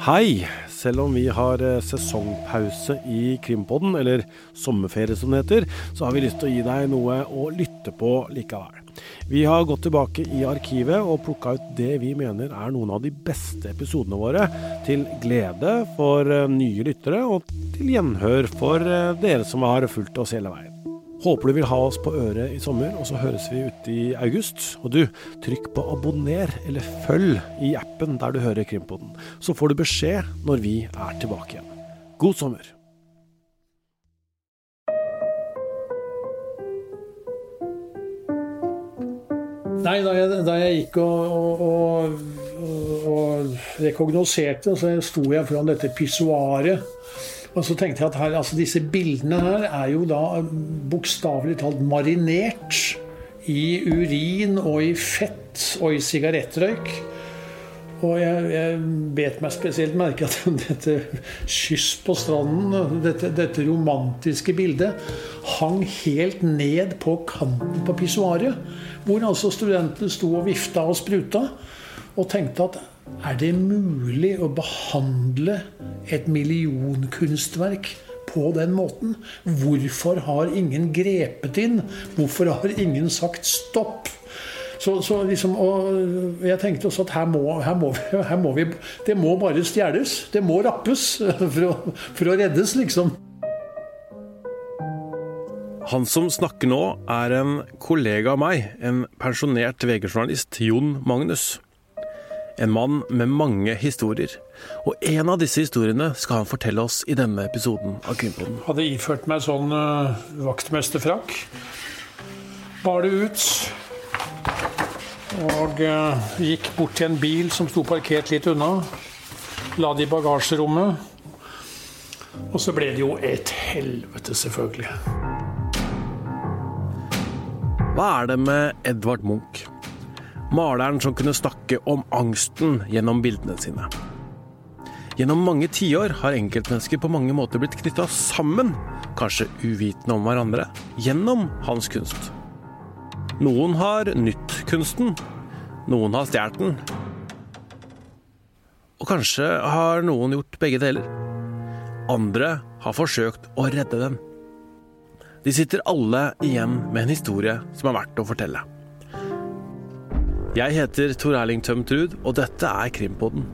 Hei! Selv om vi har eh, sesongpause i Krimpodden, eller sommerferie som det heter, så har vi lyst til å gi deg noe å lytte på likevel. Vi har gått tilbake i arkivet og plukka ut det vi mener er noen av de beste episodene våre, til glede for eh, nye lyttere og til gjenhør for eh, dere som har fulgt oss hele veien. Håper du vil ha oss på øret i sommer, og så høres vi ute i august. Og du, trykk på abonner eller følg i appen der du hører Krimpodden, så får du beskjed når vi er tilbake igjen. God sommer! Nei, da jeg, da jeg gikk og, og, og, og rekognoserte, så sto jeg foran dette pissoaret. Og så tenkte jeg at her, altså disse bildene her er jo da bokstavelig talt marinert i urin og i fett og i sigarettrøyk. Og jeg, jeg bet meg spesielt merke at dette kyss på stranden, dette, dette romantiske bildet, hang helt ned på kanten på pissoaret. Hvor altså studentene sto og vifta og spruta. Og tenkte at er det mulig å behandle et millionkunstverk på den måten? Hvorfor har ingen grepet inn? Hvorfor har ingen sagt stopp? Så, så liksom, og jeg tenkte også at her må, her, må vi, her må, vi, Det må bare stjeles. Det må rappes for å, for å reddes, liksom. Han som snakker nå, er en kollega av meg, en pensjonert VG-journalist, Jon Magnus. En mann med mange historier. Og en av disse historiene skal han fortelle oss i denne episoden av Krimpodden. Hadde iført meg sånn uh, vaktmesterfrakk. Bar det ut. Og uh, gikk bort til en bil som sto parkert litt unna. La det i bagasjerommet. Og så ble det jo et helvete, selvfølgelig. Hva er det med Edvard Munch? Maleren som kunne snakke om angsten gjennom bildene sine. Gjennom mange tiår har enkeltmennesker på mange måter blitt knytta sammen, kanskje uvitende om hverandre, gjennom hans kunst. Noen har nytt kunsten, noen har stjålet den. Og kanskje har noen gjort begge deler. Andre har forsøkt å redde den. De sitter alle igjen med en historie som er verdt å fortelle. Jeg heter Tor Erling Tømtrud, og dette er Krimpodden.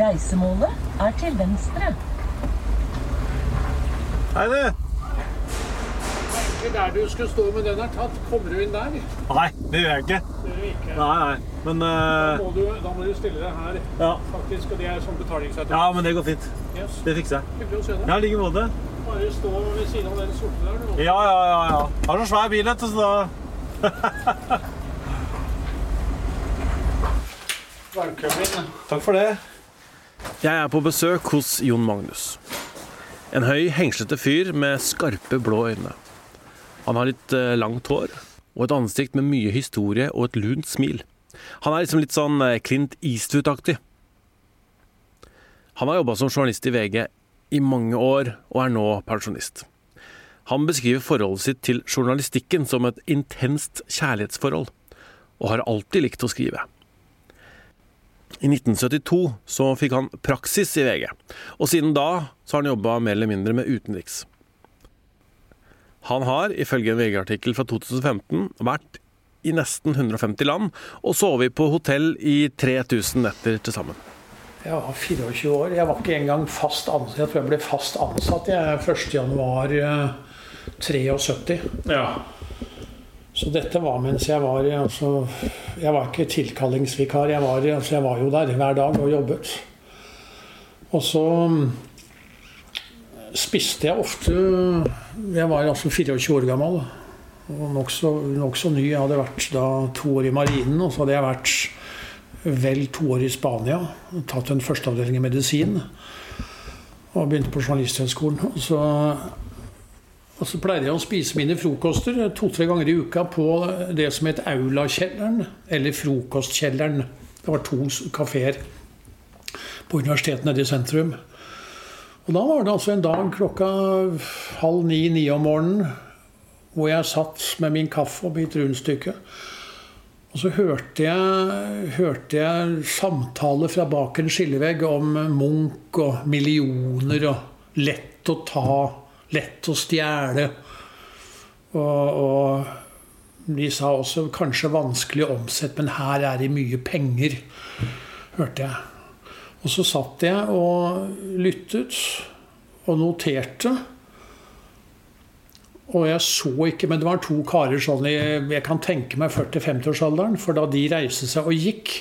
Reisemålet er til venstre. Hei, du! Egentlig der du skulle stå, men den er tatt. Kommer du inn der? Nei, det gjør jeg ikke. Det gjør vi ikke. Nei, nei. Men Da uh, må, du, da må du stille deg her, ja. faktisk. Og det er sånn betalingsautomat. ja, men det går fint. Yes. Det fikser jeg. Hyggelig å se deg. Ja, i like måte. Bare stå ved siden av den sorte der. Du. Ja, ja, ja. ja. Har så svær bil, vet du, så da Velkommen. Takk for det. Jeg er på besøk hos Jon Magnus. En høy, hengslete fyr med skarpe, blå øyne. Han har litt eh, langt hår og et ansikt med mye historie og et lunt smil. Han er liksom litt sånn eh, Clint Eastwood-aktig. Han har jobba som journalist i VG i mange år og er nå pensjonist. Han beskriver forholdet sitt til journalistikken som et intenst kjærlighetsforhold, og har alltid likt å skrive. I 1972 så fikk han praksis i VG, og siden da så har han jobba mer eller mindre med utenriks. Han har, ifølge en VG-artikkel fra 2015, vært i nesten 150 land og sovet på hotell i 3000 netter til sammen. Jeg var 24 år. Jeg var ikke engang fast ansatt. Jeg tror jeg ble fast ansatt jeg 1.1.73. Ja. Så dette var mens jeg var altså, Jeg var ikke tilkallingsvikar. Jeg var, altså, jeg var jo der hver dag og jobbet. Og så mm, spiste jeg ofte Jeg var altså 24 år gammel og nokså nok så ny. Jeg hadde vært da to år i marinen, og så hadde jeg vært vel to år i Spania. Tatt en førsteavdeling i medisin. Og begynte på Journalisthøgskolen. Og så og så pleide jeg å spise mine frokoster to-tre ganger i uka på det som het Aulakjelleren, eller Frokostkjelleren. Det var to kafeer på universitetet nede i sentrum. Og da var det altså en dag klokka halv ni-ni om morgenen hvor jeg satt med min kaffe og mitt rundstykke. Og så hørte jeg, hørte jeg samtaler fra bak en skillevegg om Munch og millioner og lett å ta, lett å stjele. Og, og de sa også kanskje vanskelig å omsette, men her er det mye penger, hørte jeg. Og så satt jeg og lyttet og noterte. Og jeg så ikke, men det var to karer sånn i jeg kan tenke meg 40-50-årsalderen. For da de reiste seg og gikk,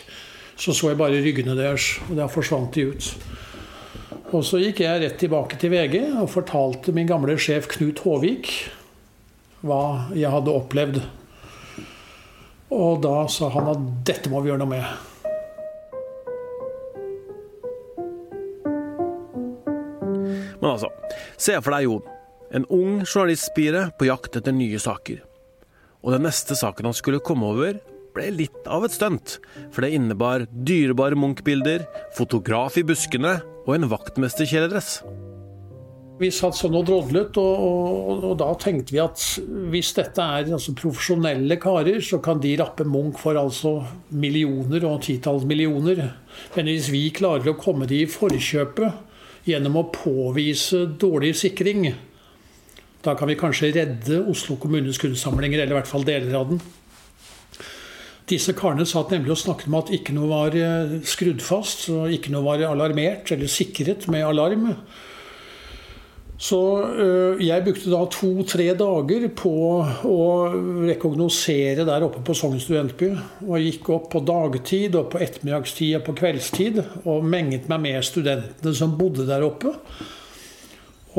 så så jeg bare ryggene deres. Og da forsvant de ut. Og så gikk jeg rett tilbake til VG og fortalte min gamle sjef Knut Håvik hva jeg hadde opplevd. Og da sa han at dette må vi gjøre noe med. Men altså, se for deg Jon. En ung journalistspire på jakt etter nye saker. Og den neste saken han skulle komme over, ble litt av et stunt. For det innebar dyrebare Munch-bilder, fotograf i buskene og en vaktmesterkjeledress. Vi satt sånn og drodlet, og, og, og, da tenkte vi at hvis dette er altså, profesjonelle karer, så kan de rappe Munch for altså millioner og titalls millioner. Men hvis vi klarer å komme de i forkjøpet gjennom å påvise dårlig sikring. Da kan vi kanskje redde Oslo kommunes kunstsamlinger, eller i hvert fall deler av den. Disse karene satt nemlig og snakket om at ikke noe var eh, skrudd fast, og ikke noe var alarmert eller sikret med alarm. Så øh, jeg brukte da to-tre dager på å rekognosere der oppe på Sogn studentby. Og gikk opp på dagtid og på ettermiddagstid og på kveldstid og menget meg med studentene som bodde der oppe.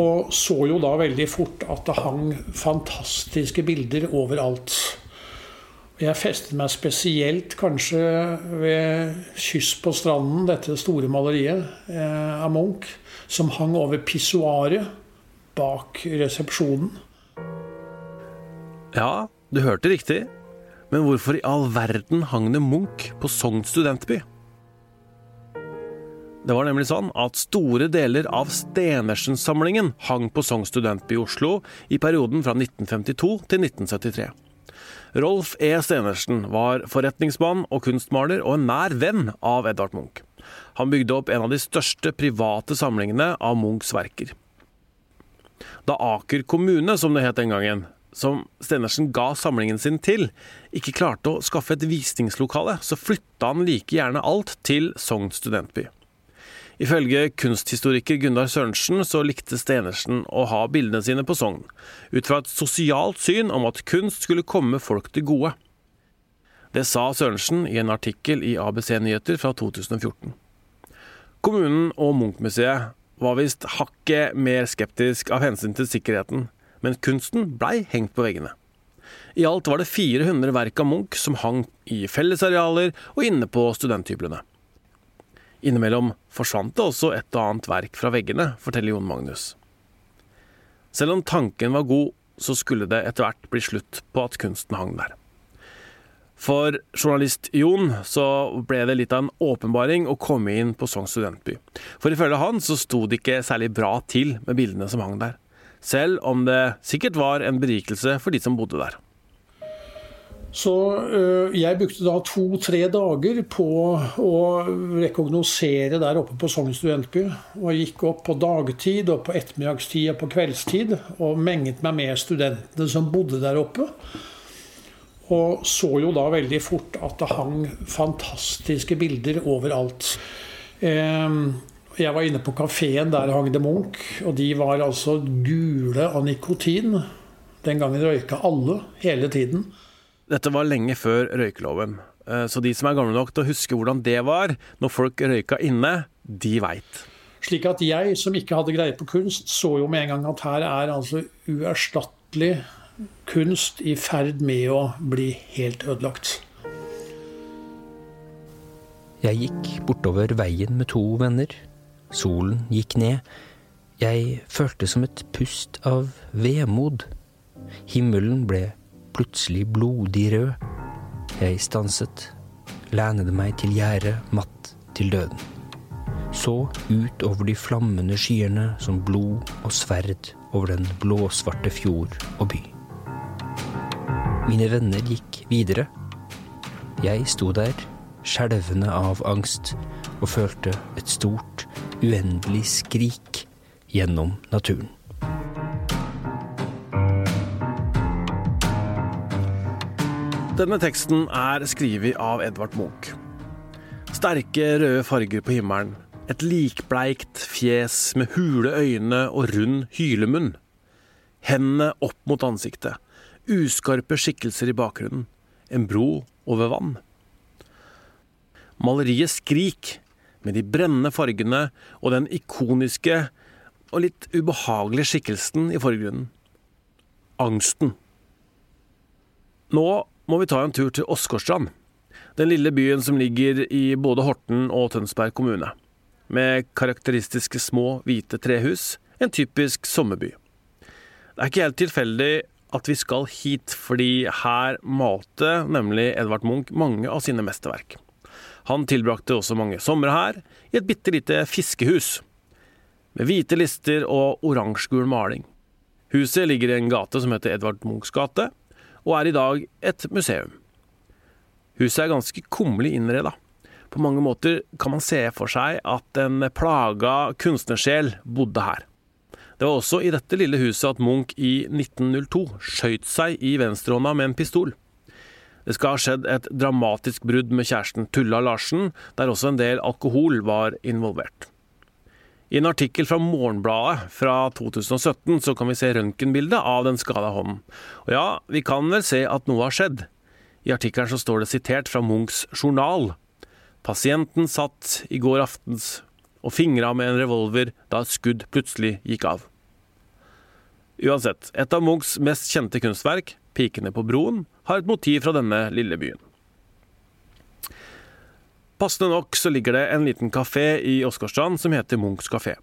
Og så jo da veldig fort at det hang fantastiske bilder overalt. Jeg festet meg spesielt kanskje ved 'Kyss på stranden', dette store maleriet eh, av Munch, som hang over pissoaret bak resepsjonen. Ja, du hørte riktig. Men hvorfor i all verden hang det Munch på Sogn studentby? Det var nemlig sånn at store deler av Stenersen-samlingen hang på Sogn studentby i Oslo i perioden fra 1952 til 1973. Rolf E. Stenersen var forretningsmann og kunstmaler og en nær venn av Edvard Munch. Han bygde opp en av de største private samlingene av Munchs verker. Da Aker kommune, som det het den gangen, som Stenersen ga samlingen sin til, ikke klarte å skaffe et visningslokale, så flytta han like gjerne alt til Sogn studentby. Ifølge kunsthistoriker Gunnar Sørensen så likte Stenersen å ha bildene sine på Sogn, ut fra et sosialt syn om at kunst skulle komme folk til gode. Det sa Sørensen i en artikkel i ABC Nyheter fra 2014. Kommunen og Munch-museet var visst hakket mer skeptisk av hensyn til sikkerheten, men kunsten blei hengt på veggene. I alt var det 400 verk av Munch som hang i fellesarealer og inne på studenthyblene. Innimellom forsvant det også et og annet verk fra veggene, forteller Jon Magnus. Selv om tanken var god, så skulle det etter hvert bli slutt på at kunsten hang der. For journalist Jon så ble det litt av en åpenbaring å komme inn på Sogn studentby. For ifølge han så sto det ikke særlig bra til med bildene som hang der. Selv om det sikkert var en berikelse for de som bodde der. Så øh, jeg brukte da to-tre dager på å rekognosere der oppe på Sogn studentby. Og gikk opp på dagtid og på ettermiddagstid og på kveldstid og menget meg med studentene som bodde der oppe. Og så jo da veldig fort at det hang fantastiske bilder overalt. Ehm, jeg var inne på kafeen, der hang det Munch. Og de var altså gule av nikotin. Den gangen røyka alle, hele tiden. Dette var lenge før røykeloven. Eh, så de som er gamle nok til å huske hvordan det var når folk røyka inne, de veit. Slik at jeg, som ikke hadde greie på kunst, så jo med en gang at her er altså uerstattelig kunst i ferd med å bli helt ødelagt. Jeg gikk bortover veien med to venner. Solen gikk ned. Jeg følte som et pust av vemod. Himmelen ble plutselig blodig rød. Jeg stanset, lænede meg til gjerdet, matt til døden. Så ut over de flammende skyene som blod og sverd over den blåsvarte fjord og by. Mine venner gikk videre. Jeg sto der, skjelvende av angst, og følte et stort, uendelig skrik gjennom naturen. Denne teksten er skrevet av Edvard Munch. Sterke røde farger på himmelen, et likbleikt fjes med hule øyne og rund hylemunn. Hendene opp mot ansiktet, uskarpe skikkelser i bakgrunnen, en bro over vann. Maleriet Skrik, med de brennende fargene og den ikoniske og litt ubehagelige skikkelsen i forgrunnen. Angsten. Nå må vi ta en tur til Åsgårdstrand, den lille byen som ligger i både Horten og Tønsberg kommune. Med karakteristiske små, hvite trehus, en typisk sommerby. Det er ikke helt tilfeldig at vi skal hit, fordi her malte nemlig Edvard Munch mange av sine mesterverk. Han tilbrakte også mange somre her, i et bitte lite fiskehus. Med hvite lister og oransjegul maling. Huset ligger i en gate som heter Edvard Munchs gate, og er i dag et museum. Huset er ganske kummerlig innreda. På mange måter kan man se for seg at en plaga kunstnersjel bodde her. Det var også i dette lille huset at Munch i 1902 skøyt seg i venstrehånda med en pistol. Det skal ha skjedd et dramatisk brudd med kjæresten Tulla Larsen, der også en del alkohol var involvert. I en artikkel fra Morgenbladet fra 2017 så kan vi se røntgenbildet av den skada hånden. Og ja, vi kan vel se at noe har skjedd. I artikkelen så står det sitert fra Munchs journal. Pasienten satt i går aftens og fingra med en revolver da et skudd plutselig gikk av. Uansett, et av Munchs mest kjente kunstverk, 'Pikene på broen', har et motiv fra denne lille byen. Passende nok så ligger det en liten kafé i Åsgårdstrand som heter Munchs kafé.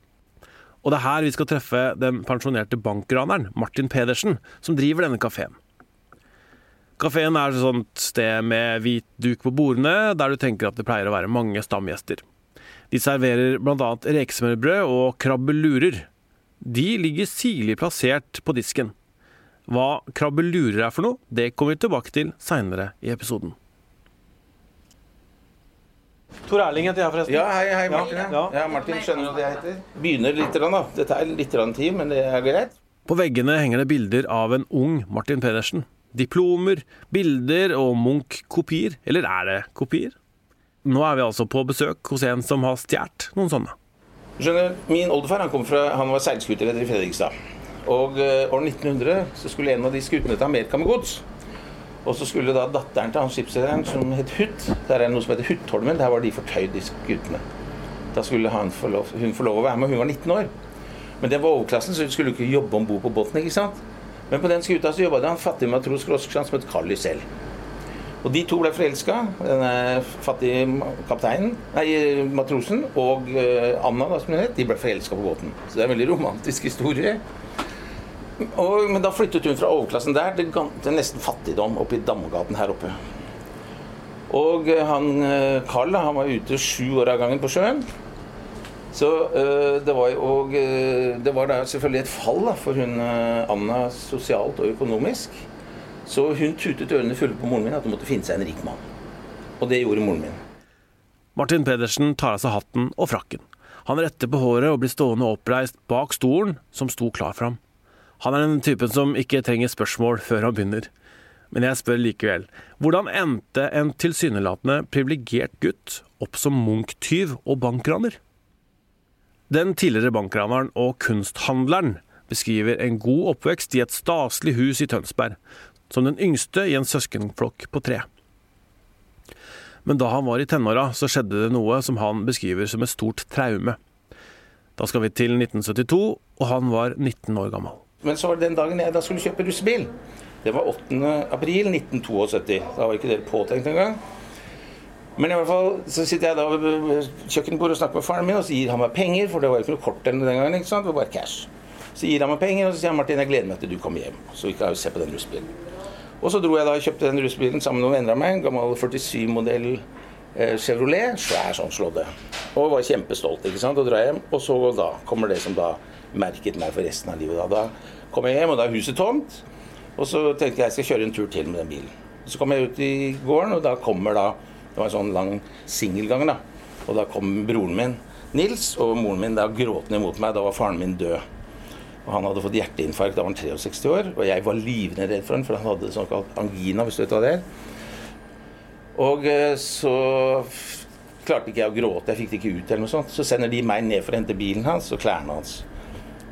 Og det er her vi skal treffe den pensjonerte bankraneren Martin Pedersen, som driver denne kafeen. Kafeen er et sånt sted med hvit duk på bordene, der du tenker at det pleier å være mange stamgjester. De serverer bl.a. rekesmørbrød og krabbelurer. De ligger sirlig plassert på disken. Hva krabbelurer er for noe, det kommer vi tilbake til seinere i episoden. Tor Erling heter jeg, forresten. Ja, hei, hei, Martin. Ja, Ja. ja. Martin skjønner du hva jeg heter? Begynner litt, da. Det tar litt tid, men det er greit. På veggene henger det bilder av en ung Martin Pedersen. Diplomer, bilder og Munch-kopier. Eller er det kopier? Nå er vi altså på besøk hos en som har stjålet noen sånne. Skjønner, Min oldefar han fra, han var seilskuterleder i Fredrikstad. Og uh, år 1900 så skulle en av de skutene til Amerika med gods. Og så skulle da datteren til han skipsrederen som het Hutt Der er noe som heter Huttholmen. Der var de fortøyd, de skutene. Da skulle få lov, hun få lov å være med. Hun var 19 år. Men det var overklassen, så hun skulle ikke jobbe om bord på båten. ikke sant? Men på den skuta så jobba det han fattig matros fra som het Carly selv. Og de to ble forelska. Denne fattige kapteinen, nei, matrosen og eh, Anna, da, som hun het, de ble forelska på båten. Så det er en veldig romantisk historie. Og, men da flyttet hun fra overklassen der til, til nesten fattigdom oppe i Damgaten her oppe. Og eh, han eh, Carl han var ute sju år av gangen på sjøen. Så eh, det var og, eh, Det var selvfølgelig et fall da, for hun eh, Anna sosialt og økonomisk. Så hun tutet ørene fulle på moren min at hun måtte finne seg en rik mann. Og det gjorde moren min. Martin Pedersen tar av seg hatten og frakken. Han retter på håret og blir stående oppreist bak stolen som sto klar for ham. Han er den typen som ikke trenger spørsmål før han begynner. Men jeg spør likevel. Hvordan endte en tilsynelatende privilegert gutt opp som Munch-tyv og bankraner? Den tidligere bankraneren og kunsthandleren beskriver en god oppvekst i et staselig hus i Tønsberg, som den yngste i en søskenflokk på tre. Men da han var i tenåra, så skjedde det noe som han beskriver som et stort traume. Da skal vi til 1972, og han var 19 år gammel. Men så var det den dagen jeg da skulle kjøpe russebil. Det var 8. april 1972. Da var ikke det påtenkt engang. Men i hvert fall så sitter jeg da ved kjøkkenbordet og snakker med faren min, og så gir han meg penger, for det var ikke noe kort den gangen, ikke sant? det var bare cash. Så gir han meg penger, og så sier han Martin, jeg gleder meg til du kommer hjem, så vi kan se på den russebilen. Og så dro jeg da og kjøpte den rusbilen sammen med noen venner av meg, en gammel 47-modell eh, Chevrolet, svær sånn slådde. Og var kjempestolt. ikke sant, Og dra hjem. Og så da kommer det som da merket meg for resten av livet. Da, da kom jeg hjem, og da er huset tomt. Og så tenkte jeg jeg skal kjøre en tur til med den bilen. Så kom jeg ut i gården, og da kommer da Det var en sånn lang singelgang, da. Og da kom broren min, Nils, og moren min da gråtende imot meg. Da var faren min død. Og Han hadde fått hjerteinfarkt da var han 63 år, og jeg var livende redd for han, for han hadde såkalt angina, hvis du vet hva det er. Og eh, så klarte ikke jeg å gråte, jeg fikk det ikke ut eller noe sånt. Så sender de meg ned for å hente bilen hans og klærne hans.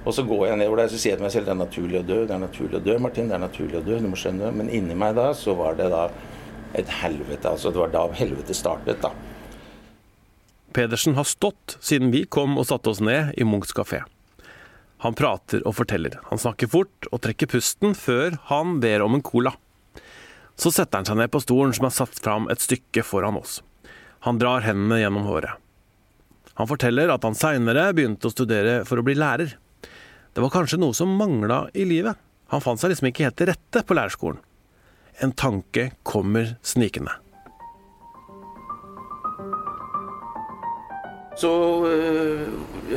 Og så går jeg nedover der så sier jeg til meg selv det er naturlig å dø, det er naturlig å dø, Martin, det er naturlig å dø, du må skjønne. Men inni meg da så var det da et helvete, altså det var da helvete startet, da. Pedersen har stått siden vi kom og satte oss ned i Munchs kafé. Han prater og forteller. Han snakker fort og trekker pusten før han ber om en cola. Så setter han seg ned på stolen som er satt fram et stykke foran oss. Han drar hendene gjennom håret. Han forteller at han seinere begynte å studere for å bli lærer. Det var kanskje noe som mangla i livet. Han fant seg liksom ikke helt til rette på lærerskolen. En tanke kommer snikende. Så øh,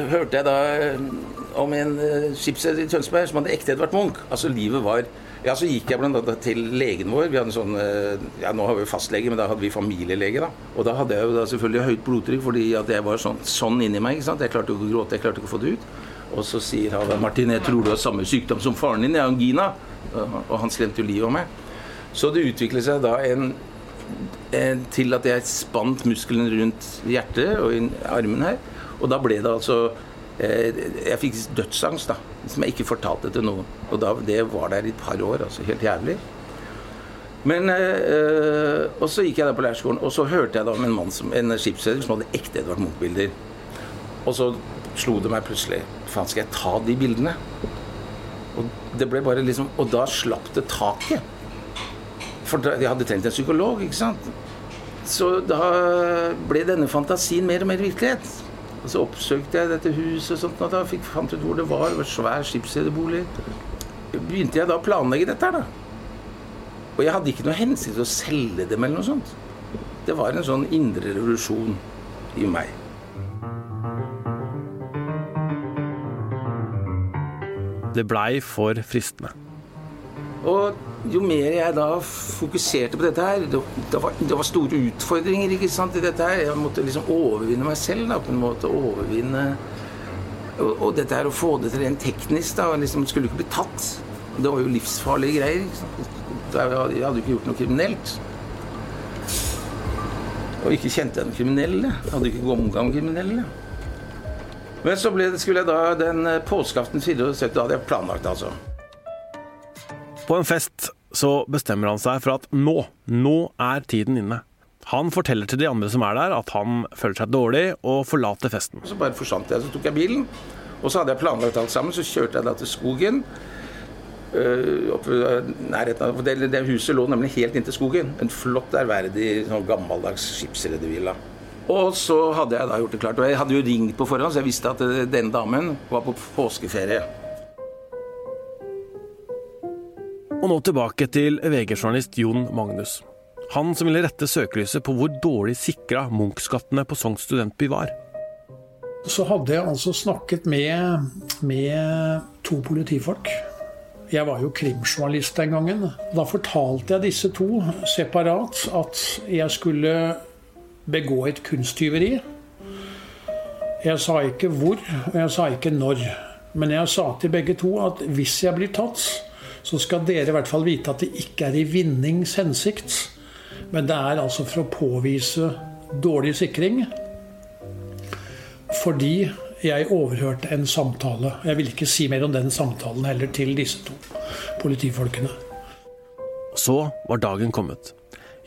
hørte jeg da øh, om en skipsreder i Tønsberg som hadde ekte Edvard Munch. Altså livet var Ja, så gikk jeg annet til legen vår. Vi hadde sånn øh, Ja, nå har vi fastlege, men da hadde vi familielege, da. Og da hadde jeg jo da selvfølgelig høyt blodtrykk fordi at jeg var sånn, sånn inni meg. ikke sant? Jeg klarte ikke å gråte, jeg klarte ikke å få det ut. Og så sier han Martin, jeg tror du har samme sykdom som faren din, jeg har angina. Og han skremte jo livet av meg. Så det utviklet seg da en en, til at jeg spant muskelen rundt hjertet og i armen her. Og da ble det altså eh, Jeg fikk dødsangst, da. Som jeg ikke fortalte til noen. Og da, det var der i et par år. altså Helt jævlig. Men øh, Og så gikk jeg da på lærerskolen, og så hørte jeg da om en mann som, en skipsreder som hadde ekte Edvard Munch-bilder. Og så slo det meg plutselig Faen, skal jeg ta de bildene? Og det ble bare liksom Og da slapp det taket. For da- jeg hadde trengt en psykolog, ikke sant? Så da ble denne fantasien mer og mer virkelighet. Og så oppsøkte jeg dette huset og sånt, og da fikk, fant ut hvor det var. Det var svær skipsrederbolig. Begynte jeg da å planlegge dette her, da. Og jeg hadde ikke noe hensikt til å selge dem eller noe sånt. Det var en sånn indre revolusjon i meg. Det blei for fristende. Og jo mer jeg da fokuserte på dette her Det, det, var, det var store utfordringer ikke sant, i dette her. Jeg måtte liksom overvinne meg selv. da, på en måte Overvinne og, og dette her å få det til rent teknisk. da, liksom Skulle ikke bli tatt. Det var jo livsfarlige greier. ikke sant? Jeg hadde- jo ikke gjort noe kriminelt. Og ikke kjente jeg den kriminelle. Jeg hadde ikke omgang med kriminelle. Men så ble skulle jeg da den påskeaften 74, da hadde jeg planlagt, altså. På en fest så bestemmer han seg for at nå, nå er tiden inne. Han forteller til de andre som er der at han føler seg dårlig og forlater festen. Så bare forsvant jeg. Så tok jeg bilen, og så hadde jeg planlagt alt sammen. Så kjørte jeg da til skogen. øh, nærheten av, det, det huset lå nemlig helt inntil skogen. En flott, ærverdig, sånn gammeldags skipsredervilla. Og så hadde jeg da gjort det klart. Og jeg hadde jo ringt på forhånd, så jeg visste at den denne damen var på påskeferie. Og nå tilbake til VG-journalist Jon Magnus. Han som ville rette søkelyset på hvor dårlig sikra Munch-skattene på Sogn studentby var. Så hadde jeg altså snakket med, med to politifolk. Jeg var jo krimjournalist den gangen. Da fortalte jeg disse to separat at jeg skulle begå et kunsttyveri. Jeg sa ikke hvor, og jeg sa ikke når. Men jeg sa til begge to at hvis jeg blir tatt, så skal dere i hvert fall vite at det ikke er i vinnings hensikt. Men det er altså for å påvise dårlig sikring fordi jeg overhørte en samtale. Jeg vil ikke si mer om den samtalen heller til disse to politifolkene. Så var dagen kommet.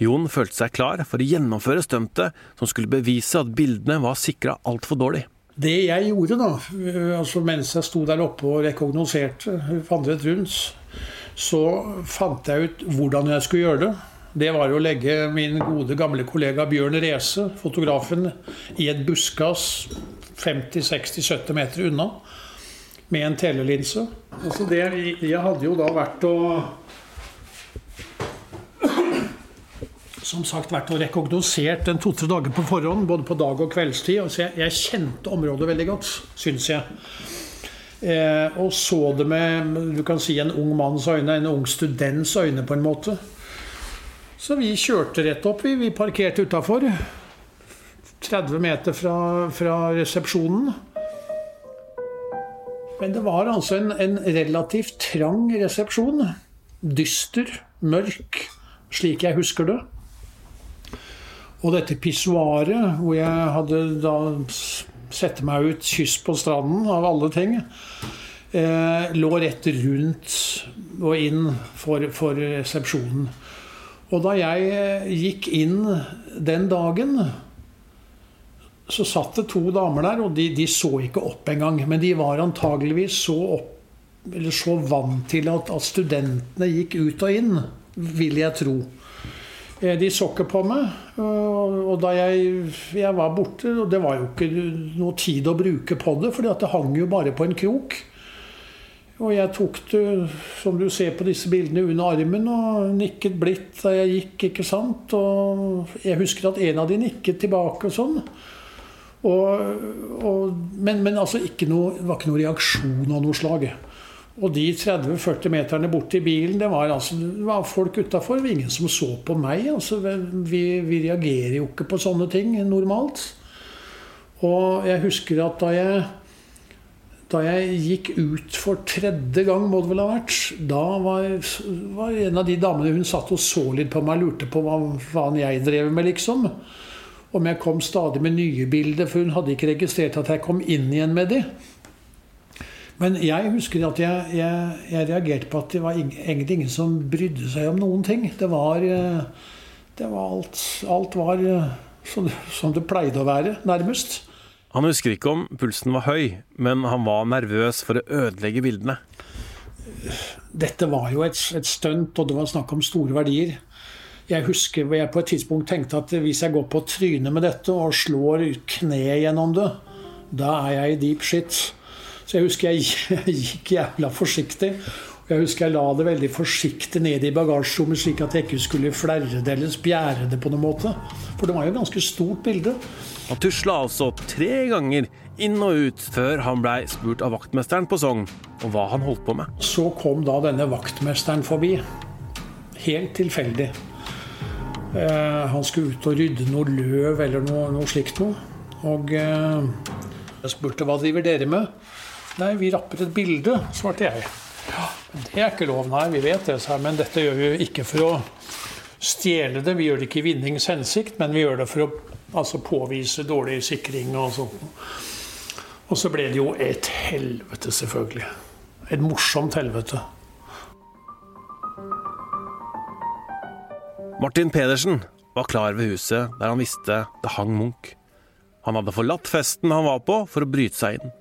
Jon følte seg klar for å gjennomføre stuntet som skulle bevise at bildene var sikra altfor dårlig. Det jeg gjorde da, øh, altså mens jeg sto der oppe og rekognoserte, vandret rundt, så fant jeg ut hvordan jeg skulle gjøre det. Det var å legge min gode gamle kollega Bjørn Reze, fotografen, i et buskas 50-60-70 meter unna med en telelinse. Altså det, jeg hadde jo da vært å som sagt vært og rekognosert en to-tre dager på forhånd, både på dag og kveldstid. Så jeg, jeg kjente området veldig godt, syns jeg. Eh, og så det med du kan si en ung manns øyne, en ung students øyne, på en måte. Så vi kjørte rett opp. Vi, vi parkerte utafor. 30 meter fra, fra, resepsjonen. Men det var altså en, en relativt trang resepsjon. Dyster, mørk, slik jeg husker det. Og dette pissoaret, hvor jeg hadde da sette meg ut kyss på stranden, av alle ting, eh, lå rett rundt og inn for, for resepsjonen. Og da jeg eh, gikk inn den dagen, så satt det to damer der, og de, de så ikke opp engang. Men de var antageligvis så, så vant til at, at, studentene gikk ut og inn, vil jeg tro. Eh, de så ikke på meg. Og da jeg, jeg var borte, og det var jo ikke noe tid å bruke på det, for det hang jo bare på en krok. Og jeg tok det, som du ser på disse bildene, under armen og nikket blidt da jeg gikk. ikke sant? Og jeg husker at en av de nikket tilbake og sånn. Og, og, men, men altså noe, det var ikke noe reaksjon av noe slag. Og de 30-40 meterne bort til bilen, det var, altså, det var folk utafor. Ingen som så på meg. Altså, vi, vi reagerer jo ikke på sånne ting normalt. Og jeg husker at da jeg da jeg gikk ut for tredje gang, må det vel ha vært, da var, var en av de damene hun satt og så litt på meg lurte på hva faen jeg drev med, liksom. Om jeg kom stadig med nye bilder, for hun hadde ikke registrert at jeg kom inn igjen med de. Men jeg husker at jeg, jeg, jeg reagerte på at det var egentlig ingen som brydde seg om noen ting. Det var, eh, det var alt, alt var eh, som, som det pleide å være, nærmest. Han husker ikke om pulsen var høy, men han var nervøs for å ødelegge bildene. Dette var jo et, et stunt, og det var snakk om store verdier. Jeg husker hvor jeg på et tidspunkt tenkte at hvis jeg går på trynet med dette og slår kneet gjennom det, da er jeg i deep shit. Så jeg husker jeg, jeg gikk jævla forsiktig. Jeg husker jeg la det veldig forsiktig ned i bagasjerommet, slik at jeg ikke skulle flerre det eller spjære det på noen måte. For det var jo et ganske stort bilde. Han tusla altså tre ganger inn og ut før han blei spurt av vaktmesteren på Sogn om hva han holdt på med. Så kom da denne vaktmesteren forbi. Helt tilfeldig. Eh, han skulle ut og rydde noe løv eller noe, noe slikt noe. Og eh, jeg spurte hva driver dere med? Nei, vi rapper et bilde, svarte jeg. Ja, det er ikke lov, nei, vi vet det, men dette gjør vi ikke for å stjele det. Vi gjør det ikke i vinnings hensikt, men vi gjør det for å altså, påvise dårlig sikring og sånt. Og så ble det jo et helvete, selvfølgelig. Et morsomt helvete. Martin Pedersen var klar ved huset der han visste det hang Munch. Han hadde forlatt festen han var på, for å bryte seg inn.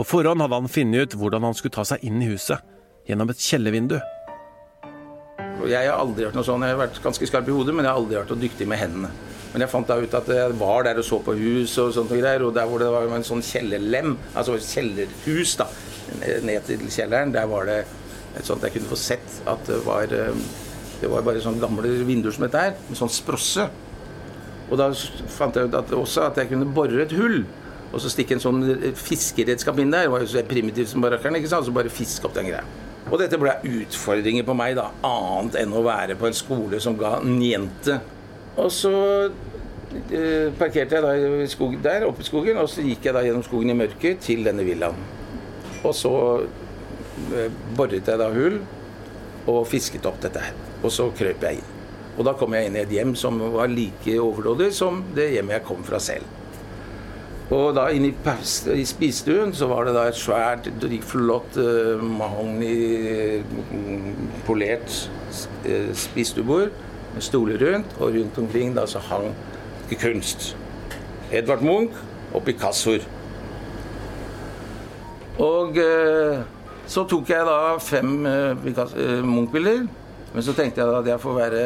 På forhånd hadde han funnet ut hvordan han skulle ta seg inn i huset gjennom et kjellervindu. Jeg har aldri vært noe sånn, jeg har vært ganske skarp i hodet, men jeg har aldri vært dyktig med hendene. Men jeg fant da ut at jeg var der og så på hus og sånt og greier, og der hvor det var en sånn kjellerlem, altså kjellerhus, da, ned til kjelleren, der var det et sånt jeg kunne få sett at det var Det var bare sånne gamle vinduer som dette her, med sånn sprosse. Og da fant jeg ut at også at jeg kunne bore et hull. Og så stikke en sånn fiskeredskap inn der. Det var jo så primitivt som barakkeren, ikke sant. Så bare fiske opp den greia. Og dette ble utfordringer på meg, da, annet enn å være på en skole som ga niente. Og så eh, parkerte jeg da skog, der oppe i skogen, og så gikk jeg da gjennom skogen i mørket til denne villaen. Og så eh, boret jeg da hull og fisket opp dette her. Og så krøp jeg inn. Og da kom jeg inn i et hjem som var like overdådig som det hjemmet jeg kom fra selv. Og da inne i, spisestuen så var det da et svært, flott uh, mahogni polert uh, spisestuebord med stoler rundt, og rundt omkring da så hang kunst. Edvard Munch og Picassoer. Og uh, så tok jeg da fem uh, Munch-bilder. Men så tenkte jeg da at jeg får være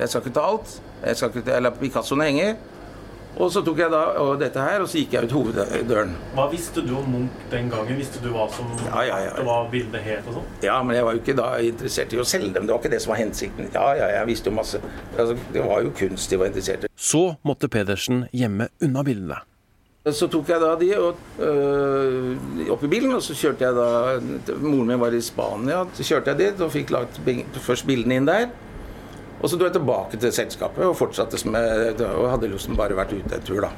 Jeg skal ikke ta alt. Jeg skal ikke la Picassoene henge. Og så tok jeg da og dette her, og så gikk jeg ut hoveddøren. Hva visste du om Munch den gangen? Visste du hva som Ja, ja, ja. det var bildet het og sånn? Ja, men jeg var jo ikke da interessert i å selge dem. Det var ikke det som var hensikten. Ja, ja, jeg visste jo masse. Altså, det var jo kunst de var interessert i. Så måtte Pedersen gjemme unna bildene. Så tok jeg da de og, øh, opp i bilen, og så kjørte jeg da Moren min var i Spania. Så kjørte jeg dit og fikk lagt først bildene inn der. Og så dro jeg tilbake til selskapet og fortsatte jeg og hadde liksom bare vært ute en tur, da.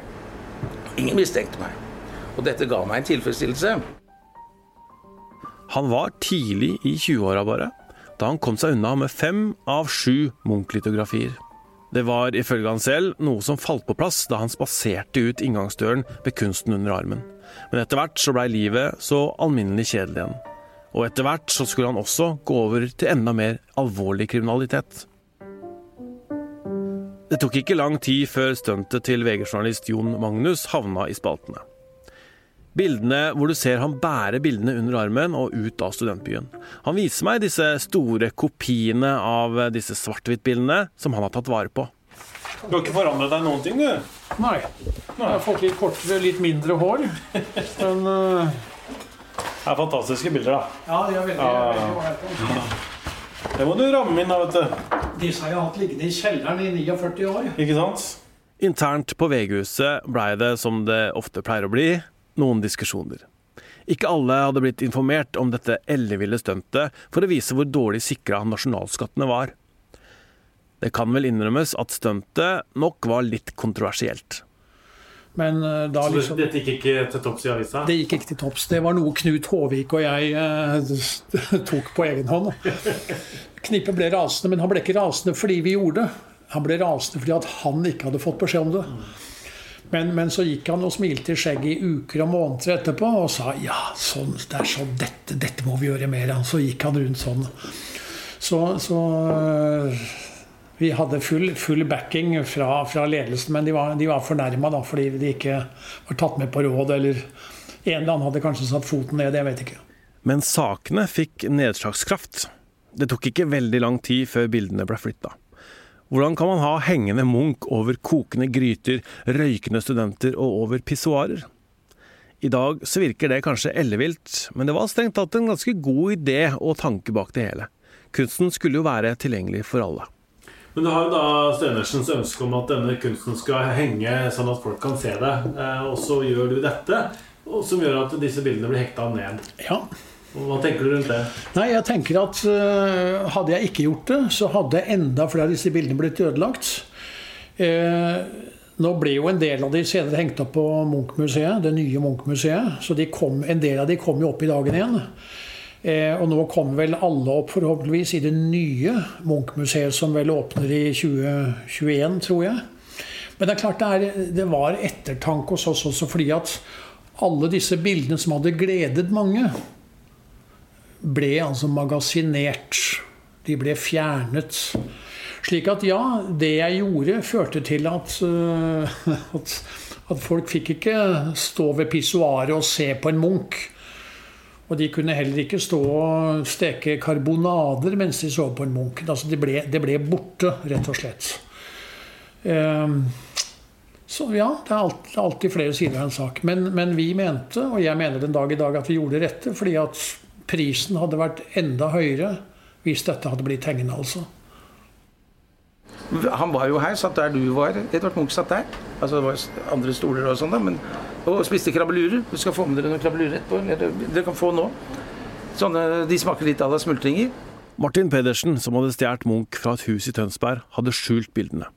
Ingen mistenkte meg. Og dette ga meg en tilfredsstillelse. Han var tidlig i 20-åra bare, da han kom seg unna med fem av sju Munch-litografier. Det var ifølge han selv noe som falt på plass da han spaserte ut inngangsdøren med kunsten under armen. Men etter hvert så blei livet så alminnelig kjedelig igjen. Og etter hvert så skulle han også gå over til enda mer alvorlig kriminalitet. Det tok ikke lang tid før stuntet til VG-journalist Jon Magnus havna i spaltene. Bildene hvor du ser han bære bildene under armen og ut av studentbyen. Han viser meg disse store kopiene av disse svart-hvitt-bildene som han har tatt vare på. Du har ikke forandret deg noen ting, du? Nei. Jeg har fått litt kortere, litt mindre hår. Men uh... Det er fantastiske bilder, da. ja, de er veldig, Ja. veldig. Det må du ramme inn, da, vet du. Disse har jeg hatt liggende i kjelleren i 49 år. Ikke sant? Internt på VG-huset blei det, som det ofte pleier å bli, noen diskusjoner. Ikke alle hadde blitt informert om dette elleville stuntet for å vise hvor dårlig sikra nasjonalskattene var. Det kan vel innrømmes at stuntet nok var litt kontroversielt. Men øh, da liksom dette gikk ikke til topps i avisa? Det gikk ikke til topps. Det var noe Knut Håvik og jeg eh, tok på egen hånd. Knippet ble rasende, men han ble ikke rasende fordi vi gjorde det. Han ble rasende fordi han ikke hadde fått beskjed om det. Men, men så gikk han og smilte i skjegget i uker og måneder etterpå og sa ja, sånn, det er sånn, dette, dette må vi gjøre mer av. Så gikk han rundt sånn. Så, så vi hadde full, full backing fra, fra ledelsen, men de var, de var fornærma fordi de ikke var tatt med på råd, eller en eller annen hadde kanskje satt foten ned, jeg vet ikke. Men sakene fikk nedslagskraft. Det tok ikke veldig lang tid før bildene ble flytta. Hvordan kan man ha hengende Munch over kokende gryter, røykende studenter og over pissoarer? I dag så virker det kanskje ellevilt, men det var strengt tatt en ganske god idé og tanke bak det hele. Kunsten skulle jo være tilgjengelig for alle. Men du har jo da Stenersens ønske om at denne kunsten skal henge sånn at folk kan se det. Eh, Og så gjør du dette, som gjør at disse bildene blir hekta ned. Ja. Hva tenker du rundt det? Nei, jeg tenker at øh, hadde jeg ikke gjort det, så hadde enda flere av disse bildene blitt ødelagt. Eh, nå ble jo en del av de senere hengt opp på Munch-museet, det nye Munch-museet. Så de kom, en del av de kom jo opp i dagen igjen. Eh, og nå kommer vel alle opp forhåpentligvis i det nye Munch-museet, som vel åpner i 2021, tror jeg. Men det er klart det, er, det var ettertanke hos oss også, fordi at alle disse bildene som hadde gledet mange, ble altså magasinert. De ble fjernet. Slik at ja, det jeg gjorde, førte til at, øh, at, at folk fikk ikke stå ved pissoaret og se på en Munch. Og de kunne heller ikke stå og steke karbonader mens de så på en Munch. Altså det, ble, de ble borte, rett og slett. Ehm, så ja, det er alltid flere sider av en sak. Men, men vi mente, og jeg mener den dag i dag, at vi gjorde det rette, fordi at prisen hadde vært enda høyere hvis dette hadde blitt hengende, altså. Han var jo her, satt der du var. Edvard Munch satt der. Altså det var andre stoler og sånn, da. Men, og spiste krabbelurer. Du skal få med dere noen krabbelurer etterpå. Dere kan få nå. Sånne, de smaker litt à la smultringer. Martin Pedersen, som hadde stjålet Munch fra et hus i Tønsberg, hadde skjult bildene.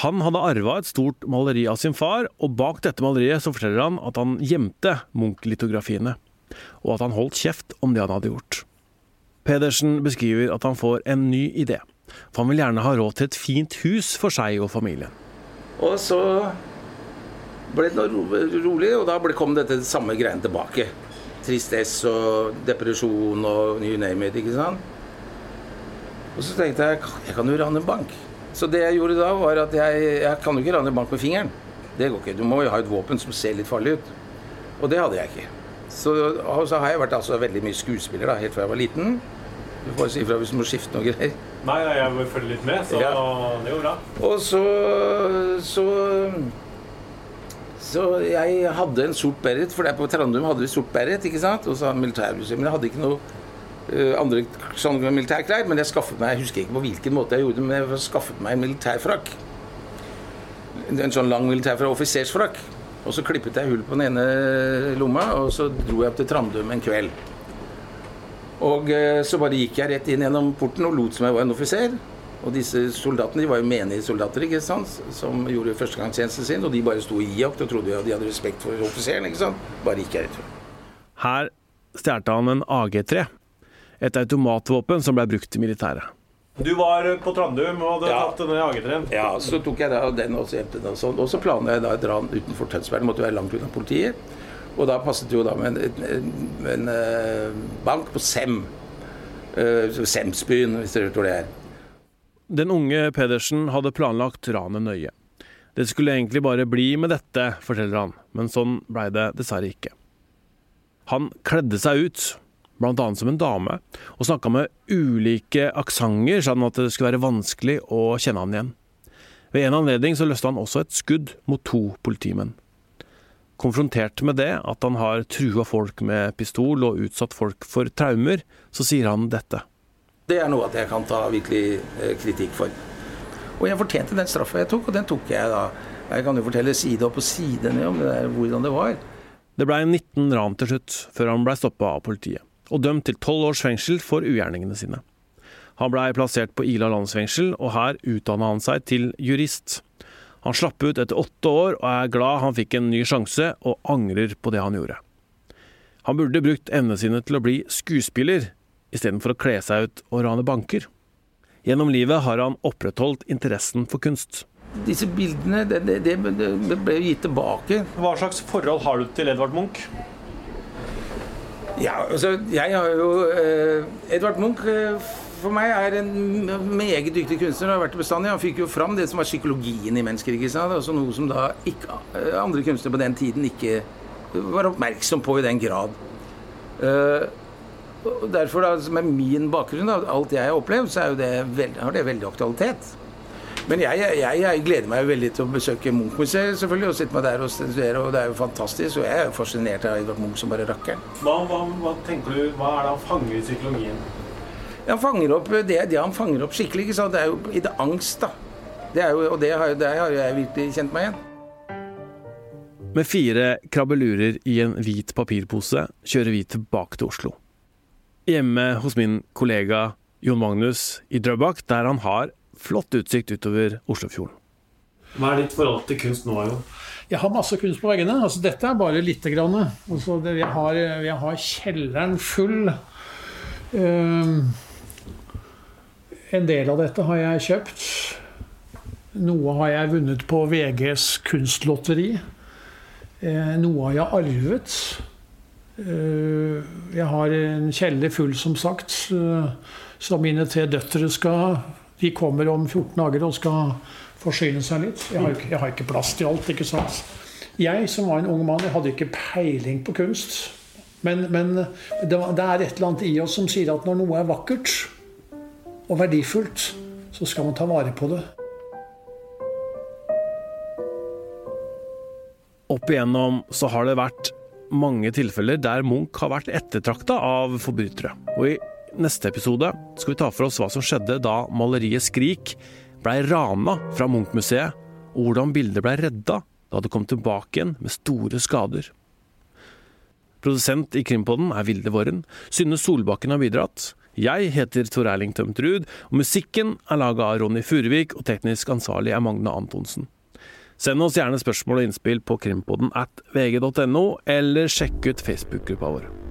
Han hadde arva et stort maleri av sin far, og bak dette maleriet så forteller han at han gjemte Munch-litografiene, og at han holdt kjeft om det han hadde gjort. Pedersen beskriver at han får en ny idé, for han vil gjerne ha råd til et fint hus for seg og familien. Og så ble det rolig, og da ble, kom dette samme greiene tilbake. Tristesse og depresjon og you name it, ikke sant. Og så tenkte jeg jeg kan jo rane en bank. Så det jeg gjorde da, var at jeg, jeg kan jo ikke rane en bank med fingeren. Det går ikke. Du må jo ha et våpen som ser litt farlig ut. Og det hadde jeg ikke. Så, så har jeg vært altså veldig mye skuespiller da, helt fra jeg var liten. Du får si ifra hvis du må skifte noe greier. Nei, jeg vil følge litt med, så Ja. det går bra. Og så, så Så jeg hadde en sort beret, for der på Trandum hadde vi sort beret, ikke sant? Og så hadde. Men jeg hadde ikke noe uh, andre sånne militærklær. Men jeg skaffet meg, jeg husker ikke på hvilken måte jeg gjorde det, men jeg skaffet meg en militærfrakk. En sånn lang militærfrakk, offisersfrakk. Og så klippet jeg hull på den ene lomma, og så dro jeg opp til Trandum en kveld. Og eh, så bare gikk jeg rett inn gjennom porten og lot som jeg var en offiser. Og disse soldatene de var jo menige soldater ikke sant? som gjorde førstegangstjenesten sin. Og de bare sto i jakt og trodde at de hadde respekt for offiseren. ikke sant? Bare gikk jeg ut. Her stjal han en AG3, et automatvåpen som ble brukt i militæret. Du var på Trandum og hadde Ja. tatt denne jagertreeren. Ja, så tok jeg da den og så gjemte den og sånn. Og så planla jeg da dra den utenfor Tønsberg. Det måtte være langt unna politiet. Og da passet det jo da med en, en, en, eh, bank på Sem. Uh, Semsbyen, hvis dere vet hvor det er. Den unge Pedersen hadde planlagt ranet nøye. Det skulle egentlig bare bli med dette, forteller han, men sånn blei det dessverre ikke. Han kledde seg ut, blant annet som en dame, og snakka med ulike aksenter, sånn at det skulle være vanskelig å kjenne han igjen. Ved en anledning så løste han også et skudd mot to politimenn. Konfrontert med det, at han har trua folk med pistol og utsatt folk for traumer, så sier han dette. Det er noe at jeg kan ta virkelig eh, kritikk for. Og jeg fortjente den straffa jeg tok, og den tok jeg da. Jeg kan jo fortelle side opp og side ned om det der, hvordan det var. Det blei 19 ran til slutt, før han blei stoppa av politiet, og dømt til 12 års fengsel for ugjerningene sine. Han blei plassert på Ila landsfengsel, og her utdanna han seg til jurist. Han slapp ut etter åtte år, og er glad han fikk en ny sjanse, og angrer på det han gjorde. Han burde brukt evnene sine til å bli skuespiller, istedenfor å kle seg ut og rane banker. Gjennom livet har han opprettholdt interessen for kunst. Disse bildene, det, det, det, ble jo gitt tilbake. Hva slags forhold har du til Edvard Munch? Ja, altså, jeg har jo eh, Edvard Munch eh, for meg er en meget dyktig kunstner. har vært bestandig. Han fikk jo fram det som var psykologien i mennesker. ikke sant? Altså Noe som da ikke, eh, andre kunstnere på den tiden ikke var oppmerksom på i den grad. Eh, og derfor, da, med min bakgrunn, da, alt jeg har opplevd, så er jo det veldig, har det veldig aktualitet. Men jeg, jeg, jeg gleder meg veldig til å besøke Munch-museet selvfølgelig, og sitte meg der og studere. og Det er jo fantastisk. Og jeg er jo fascinert av Edvard Munch som bare rakkeren. Hva, hva, hva tenker du, hva er det han fanger i psykologien? Han fanger opp det, det han fanger opp skikkelig. ikke sant? Det er jo i det angst, da. Det er jo, og det har, det har jeg virkelig kjent meg igjen. Med fire krabbelurer i en hvit papirpose kjører vi tilbake til Oslo. Hjemme hos min kollega Jon Magnus i Drøbak, der han har flott utsikt utover Oslofjorden. Hva er ditt forhold til kunst nå, Jon? Jeg har masse kunst på veggene. altså Dette er bare lite grann. Altså, det, jeg, har, jeg har kjelleren full. Ehm, en del av dette har jeg kjøpt. Noe har jeg vunnet på VGs kunstlotteri. Eh, noe har jeg arvet. Eh, jeg har en kjeller full, som sagt, som mine tre døtre skal De kommer om 14 dager og skal forsyne seg litt. Jeg har, jeg har ikke plass til alt, ikke sant. Jeg som var en ung mann, jeg hadde ikke peiling på kunst. Men, men det, det er et eller annet i oss som sier at når noe er vakkert og verdifullt, så skal man ta vare på det. Opp igjennom så har det vært mange tilfeller der Munch har vært ettertrakta av forbrytere. Og i neste episode skal vi ta for oss hva som skjedde da maleriet 'Skrik' blei rana fra Munch-museet, og hvordan bildet blei redda da det kom tilbake igjen med store skader. Produsent i Krimpodden er Vilde Våren. Synne Solbakken har bidratt. Jeg heter Tor Erling Tømt Ruud, og musikken er laga av Ronny Furuvik, og teknisk ansvarlig er Magne Antonsen. Send oss gjerne spørsmål og innspill på krimpodden at vg.no, eller sjekk ut Facebook-gruppa vår.